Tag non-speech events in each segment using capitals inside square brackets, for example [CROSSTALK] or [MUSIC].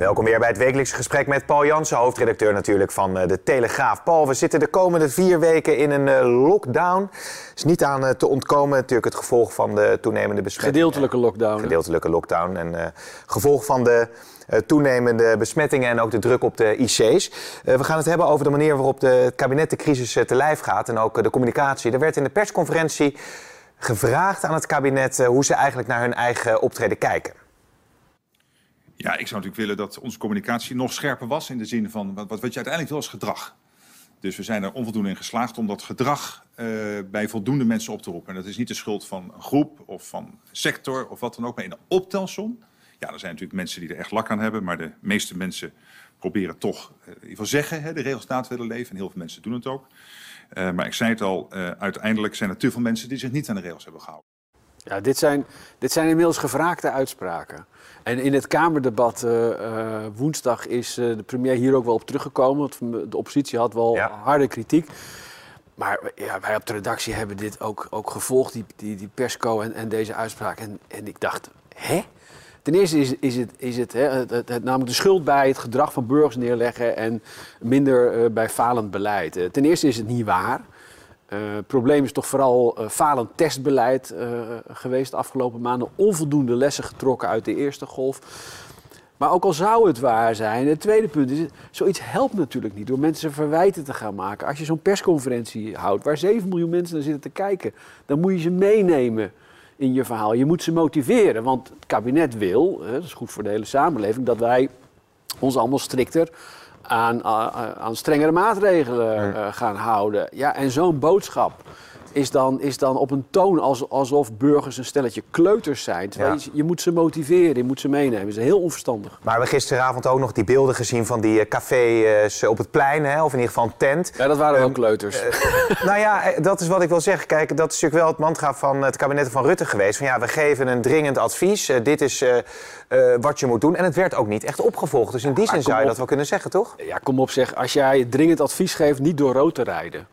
Welkom weer bij het wekelijkse gesprek met Paul Jansen, hoofdredacteur natuurlijk van eh, de Telegraaf. Paul, we zitten de komende vier weken in een uh, lockdown. is niet aan uh, te ontkomen, natuurlijk het gevolg van de toenemende besmetting. Gedeeltelijke lockdown. Gedeeltelijke lockdown en gevolg van de toenemende besmettingen en ook de druk op de IC's. we gaan het hebben over de manier waarop de, het kabinet de crisis te lijf gaat en ook de communicatie. Er werd in de persconferentie gevraagd aan het kabinet hoe ze eigenlijk naar hun eigen optreden kijken. Ja, ik zou natuurlijk willen dat onze communicatie nog scherper was in de zin van wat, wat je uiteindelijk wil is gedrag. Dus we zijn er onvoldoende in geslaagd om dat gedrag uh, bij voldoende mensen op te roepen. En dat is niet de schuld van een groep of van sector of wat dan ook, maar in de optelsom. Ja, er zijn natuurlijk mensen die er echt lak aan hebben, maar de meeste mensen proberen toch, uh, in ieder geval zeggen, hè, de regels na te willen leven. En heel veel mensen doen het ook. Uh, maar ik zei het al, uiteindelijk zijn er te veel mensen die zich niet aan de regels hebben gehouden. Ja, dit zijn, dit zijn inmiddels gevraagde uitspraken. En in het Kamerdebat uh, uh, woensdag is uh, de premier hier ook wel op teruggekomen. Want de oppositie had wel ja. harde kritiek. Maar ja, wij op de redactie hebben dit ook, ook gevolgd, die, die, die persco en, en deze uitspraak. En, en ik dacht, hè? Ten eerste is, is het, is het, hè, het, het, het, namelijk de schuld bij het gedrag van burgers neerleggen en minder bij falend beleid. ten eerste is het niet waar. Het uh, probleem is toch vooral uh, falend testbeleid uh, geweest de afgelopen maanden. Onvoldoende lessen getrokken uit de eerste golf. Maar ook al zou het waar zijn, het tweede punt is, zoiets helpt natuurlijk niet door mensen verwijten te gaan maken. Als je zo'n persconferentie houdt waar 7 miljoen mensen naar zitten te kijken, dan moet je ze meenemen in je verhaal. Je moet ze motiveren, want het kabinet wil, hè, dat is goed voor de hele samenleving, dat wij ons allemaal strikter aan, aan strengere maatregelen uh, gaan houden. Ja, en zo'n boodschap is dan, is dan op een toon alsof burgers een stelletje kleuters zijn. Terwijl je, je, moet ze motiveren, je moet ze meenemen. Dat is heel onverstandig. Maar we hebben gisteravond ook nog die beelden gezien van die cafés op het plein, hè, of in ieder geval een tent. Ja, dat waren wel um, kleuters. Uh, [LAUGHS] nou ja, dat is wat ik wil zeggen. Kijk, dat is natuurlijk wel het mantra van het kabinet van Rutte geweest. Van ja, we geven een dringend advies. Uh, dit is uh, wat je moet doen. En het werd ook niet echt opgevolgd. Dus in die zin zou je op. dat wel kunnen zeggen, toch? Ja, kom op zeg. Als jij dringend advies geeft, niet door rood te rijden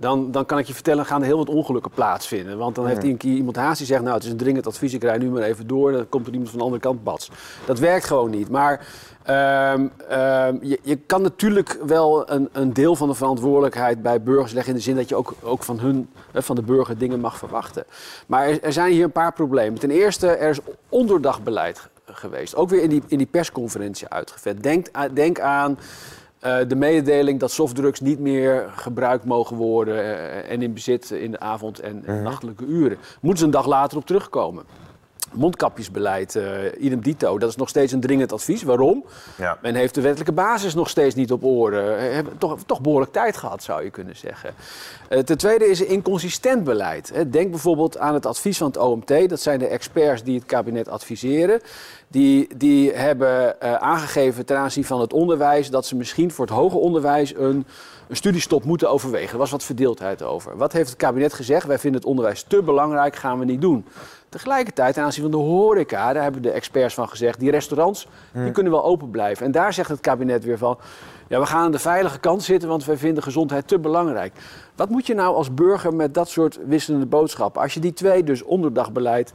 dan, dan kan ik je vertellen, gaan er heel wat ongelukken plaatsvinden. Want dan heeft ja. iemand haast die zegt, nou het is een dringend advies, ik rij nu maar even door. Dan komt er iemand van de andere kant, bats. Dat werkt gewoon niet. Maar um, um, je, je, kan natuurlijk wel een, een, deel van de verantwoordelijkheid bij burgers leggen... in de zin dat je ook, ook van, hun, van de burger dingen mag verwachten. Maar er, er zijn hier een paar problemen. Ten eerste, er is onderdagbeleid geweest. Ook weer in die, in die persconferentie uitgevet. Denk, denk aan... Uh, de mededeling dat softdrugs niet meer gebruikt mogen worden uh, en in bezit in de avond- en, en nachtelijke uren. Moeten ze een dag later op terugkomen. Mondkapjesbeleid, uh, idem dito, dat is nog steeds een dringend advies. Waarom? Ja. Men heeft de wettelijke basis nog steeds niet op orde. Hebben toch, toch behoorlijk tijd gehad, zou je kunnen zeggen. Uh, ten tweede is een inconsistent beleid. Denk bijvoorbeeld aan het advies van het OMT. Dat zijn de experts die het kabinet adviseren. Die, die hebben uh, aangegeven ten aanzien van het onderwijs dat ze misschien voor het hoger onderwijs een, een studiestop moeten overwegen. Er was wat verdeeldheid over. Wat heeft het kabinet gezegd? Wij vinden het onderwijs te belangrijk, gaan we niet doen. Tegelijkertijd, ten aanzien van de horeca, daar hebben de experts van gezegd, die restaurants die hmm. kunnen wel open blijven. En daar zegt het kabinet weer van, ja, we gaan aan de veilige kant zitten, want wij vinden gezondheid te belangrijk. Wat moet je nou als burger met dat soort wisselende boodschappen? Als je die twee, dus onderdagbeleid,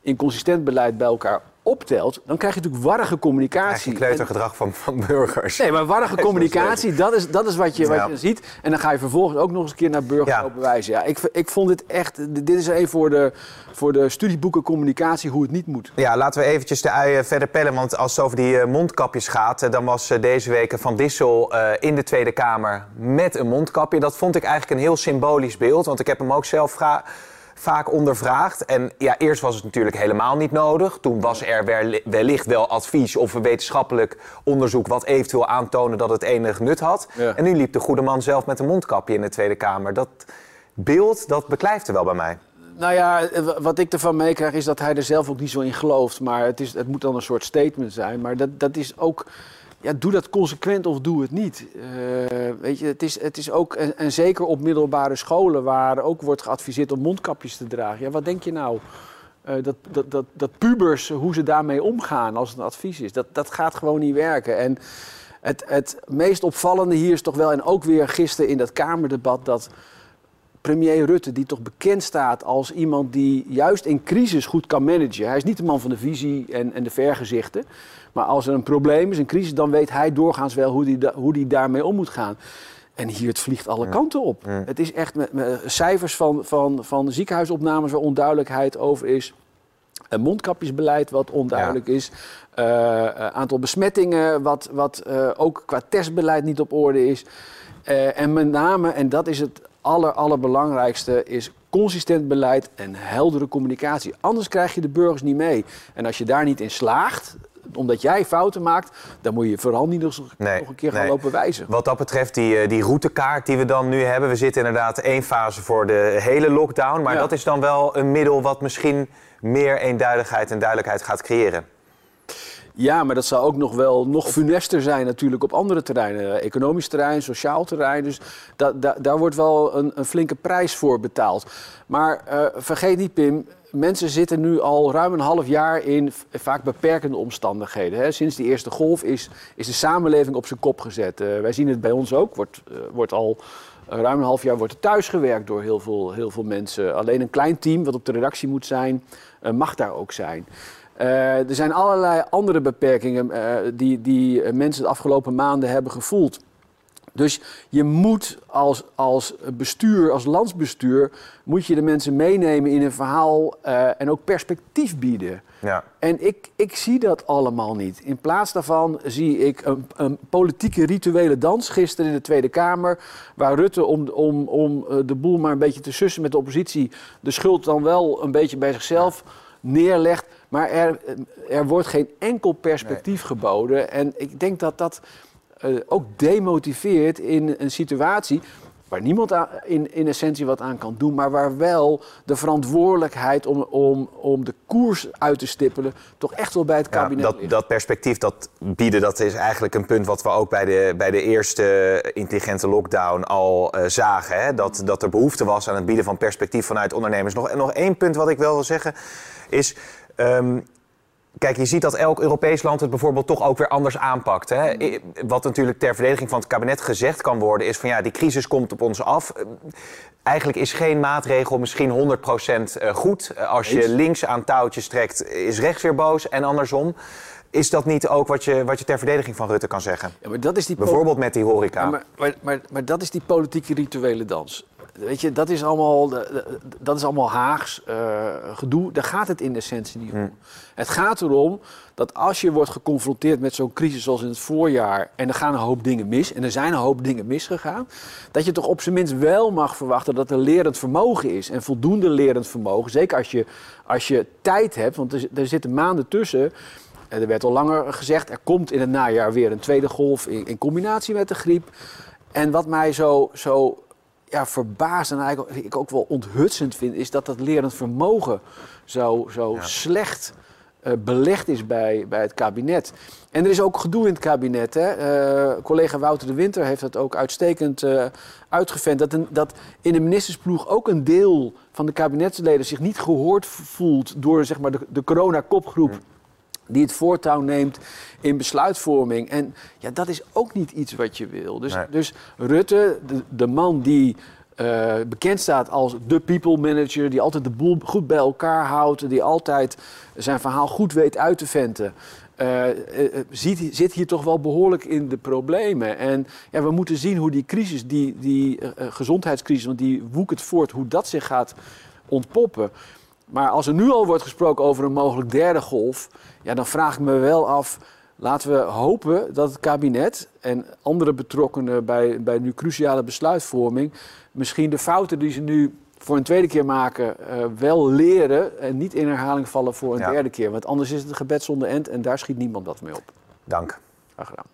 inconsistent beleid bij elkaar optelt, dan krijg je natuurlijk warrige communicatie. Het kleutergedrag van, van burgers. Nee, maar warrige [LAUGHS] communicatie, dat is, dat is wat, je, wat je ziet. En dan ga je vervolgens ook nog eens een keer naar burgers ja. bewijzen. Ja, ik, ik vond dit echt, dit is even voor de, voor de studieboeken communicatie hoe het niet moet. Ja, laten we eventjes de uien verder pellen. Want als het over die uh, mondkapjes gaat, uh, dan was uh, deze week Van Dissel in de Tweede Kamer met een mondkapje. Dat vond ik eigenlijk een heel symbolisch beeld. Want ik heb hem ook zelf vaak ondervraagd. En ja, eerst was het natuurlijk helemaal niet nodig. Toen was er wellicht wel advies of een wetenschappelijk onderzoek... wat eventueel aantonen dat het enig nut had. Ja. En nu liep de goede man zelf met een mondkapje in de Tweede Kamer. Dat beeld, dat beklijft er wel bij mij. Nou ja, eh, wat ik ervan meekrijg is dat hij er zelf ook niet zo in gelooft. Maar het, is, het moet dan een soort statement zijn. Maar dat, dat is ook... Ja, doe dat consequent of doe het niet. Eh, weet je, het is, het is ook... En, zeker op middelbare scholen waar ook wordt geadviseerd om mondkapjes te dragen. Ja, wat denk je nou? Eh, dat, dat, dat, dat pubers, hoe ze daarmee omgaan als het een advies is. Dat, dat gaat gewoon niet werken. En het, het meest opvallende hier is toch wel... En ook weer gisteren in dat Kamerdebat... dat premier Rutte, die toch bekend staat als iemand die juist in crisis goed kan managen. Hij is niet de man van de visie en, en de vergezichten. Maar als er een probleem is, een crisis, dan weet hij doorgaans wel hoe hij hoe die daarmee om moet gaan. En hier, het vliegt alle kanten op. Het is echt met, met cijfers van, van, van ziekenhuisopnames waar onduidelijkheid over is. Een mondkapjesbeleid wat onduidelijk is. Eh, aantal besmettingen wat, wat eh, ook qua testbeleid niet op orde is. Eh, en met name, en dat is het aller, allerbelangrijkste, is consistent beleid en heldere communicatie. Anders krijg je de burgers niet mee. En als je daar niet in slaagt, omdat jij fouten maakt, dan moet je vooral niet nog, eens- Nee, nog een keer gaan nee. lopen wijzen. Wat dat betreft, die, eh, die routekaart die we dan nu hebben. We zitten inderdaad één fase voor de hele lockdown. Maar Ja. dat is dan wel een middel wat misschien meer eenduidigheid en duidelijkheid gaat creëren. Ja, maar dat zou ook nog wel nog funester zijn natuurlijk op andere terreinen. Economisch terrein, sociaal terrein. Dus da, da- daar wordt wel een, een flinke prijs voor betaald. Maar eh, vergeet niet, Pim, mensen zitten nu al ruim een half jaar in vaak beperkende omstandigheden. Hè. Sinds die eerste golf is, is de samenleving op zijn kop gezet. Eh, wij zien het bij ons ook. Wordt, eh, wordt al eh, ruim een half jaar wordt er thuis gewerkt door heel veel, heel veel mensen. Alleen een klein team wat op de redactie moet zijn, eh, mag daar ook zijn. Eh, er zijn allerlei andere beperkingen eh, die, die eh, mensen de afgelopen maanden hebben gevoeld. Dus je moet als, als bestuur, als landsbestuur, moet je de mensen meenemen in een verhaal en ook perspectief bieden. Ja. En ik, ik zie dat allemaal niet. In plaats daarvan zie ik een, een politieke rituele dans gisteren in de Tweede Kamer. Waar Rutte om, om, om de boel maar een beetje te sussen met de oppositie. de schuld dan wel een beetje bij zichzelf neerlegt. Maar er, er wordt geen enkel perspectief geboden. En ik denk dat dat eh, ook demotiveert in een situatie waar niemand aan- in, in essentie wat aan kan doen, maar waar wel de verantwoordelijkheid om, om, om de koers uit te stippelen toch echt wel bij het Ja, kabinet dat, ligt. dat perspectief dat bieden, dat is eigenlijk een punt wat we ook bij de, bij de eerste intelligente lockdown al eh, zagen. Hè? Dat, dat er behoefte was aan het bieden van perspectief vanuit ondernemers. Nog, en nog één punt wat ik wel wil zeggen is. Ehm, Kijk, je ziet dat elk Europees land het bijvoorbeeld toch ook weer anders aanpakt. Hè? I- Wat natuurlijk ter verdediging van het kabinet gezegd kan worden, is van ja, die crisis komt op ons af. Eh, Eigenlijk is geen maatregel misschien 100% eh, goed. Eh, Als je links aan touwtjes trekt, is rechts weer boos en andersom. Is dat niet ook wat je, wat je ter verdediging van Rutte kan zeggen? Ja, maar dat is die Bijvoorbeeld met die horeca. Ja, maar, maar, maar, maar dat is die politieke rituele dans. Weet je, dat is allemaal, dat is allemaal Haags eh, gedoe. Daar gaat het in de essentie niet om. Het gaat erom dat als je wordt geconfronteerd met zo'n crisis zoals in het voorjaar... en er gaan een hoop dingen mis, en er zijn een hoop dingen misgegaan... dat je toch op zijn minst wel mag verwachten dat er lerend vermogen is. En voldoende lerend vermogen. Zeker als je, als je tijd hebt, want er, er zitten maanden tussen... En Er werd al langer gezegd, er komt in het najaar weer een tweede golf in, in combinatie met de griep. En wat mij zo, zo ja, verbaast en eigenlijk ik ook wel onthutsend vind, is dat dat lerend vermogen zo, zo slecht eh, belegd is bij, bij het kabinet. En er is ook gedoe in het kabinet. Hè? Eh, collega Wouter de Winter heeft dat ook uitstekend eh uitgevend. Dat, een, dat in de ministersploeg ook een deel van de kabinetsleden zich niet gehoord voelt door zeg maar, de, de corona-kopgroep die het voortouw neemt in besluitvorming. En ja, dat is ook niet iets wat je wil. Dus, Nee. dus Rutte, de, de man die eh, bekend staat als de people manager... die altijd de boel goed bij elkaar houdt... die altijd zijn verhaal goed weet uit te venten... eh, eh, ziet, zit hier toch wel behoorlijk in de problemen. En ja, we moeten zien hoe die crisis, die, die gezondheidscrisis... want die woekert voort, hoe dat zich gaat ontpoppen... Maar als er nu al wordt gesproken over een mogelijk derde golf, ja, dan vraag ik me wel af. Laten we hopen dat het kabinet en andere betrokkenen bij, bij nu cruciale besluitvorming misschien de fouten die ze nu voor een tweede keer maken eh, wel leren en niet in herhaling vallen voor een Ja. derde keer. Want anders is het een gebed zonder end en daar schiet niemand wat mee op. Dank. Graag gedaan.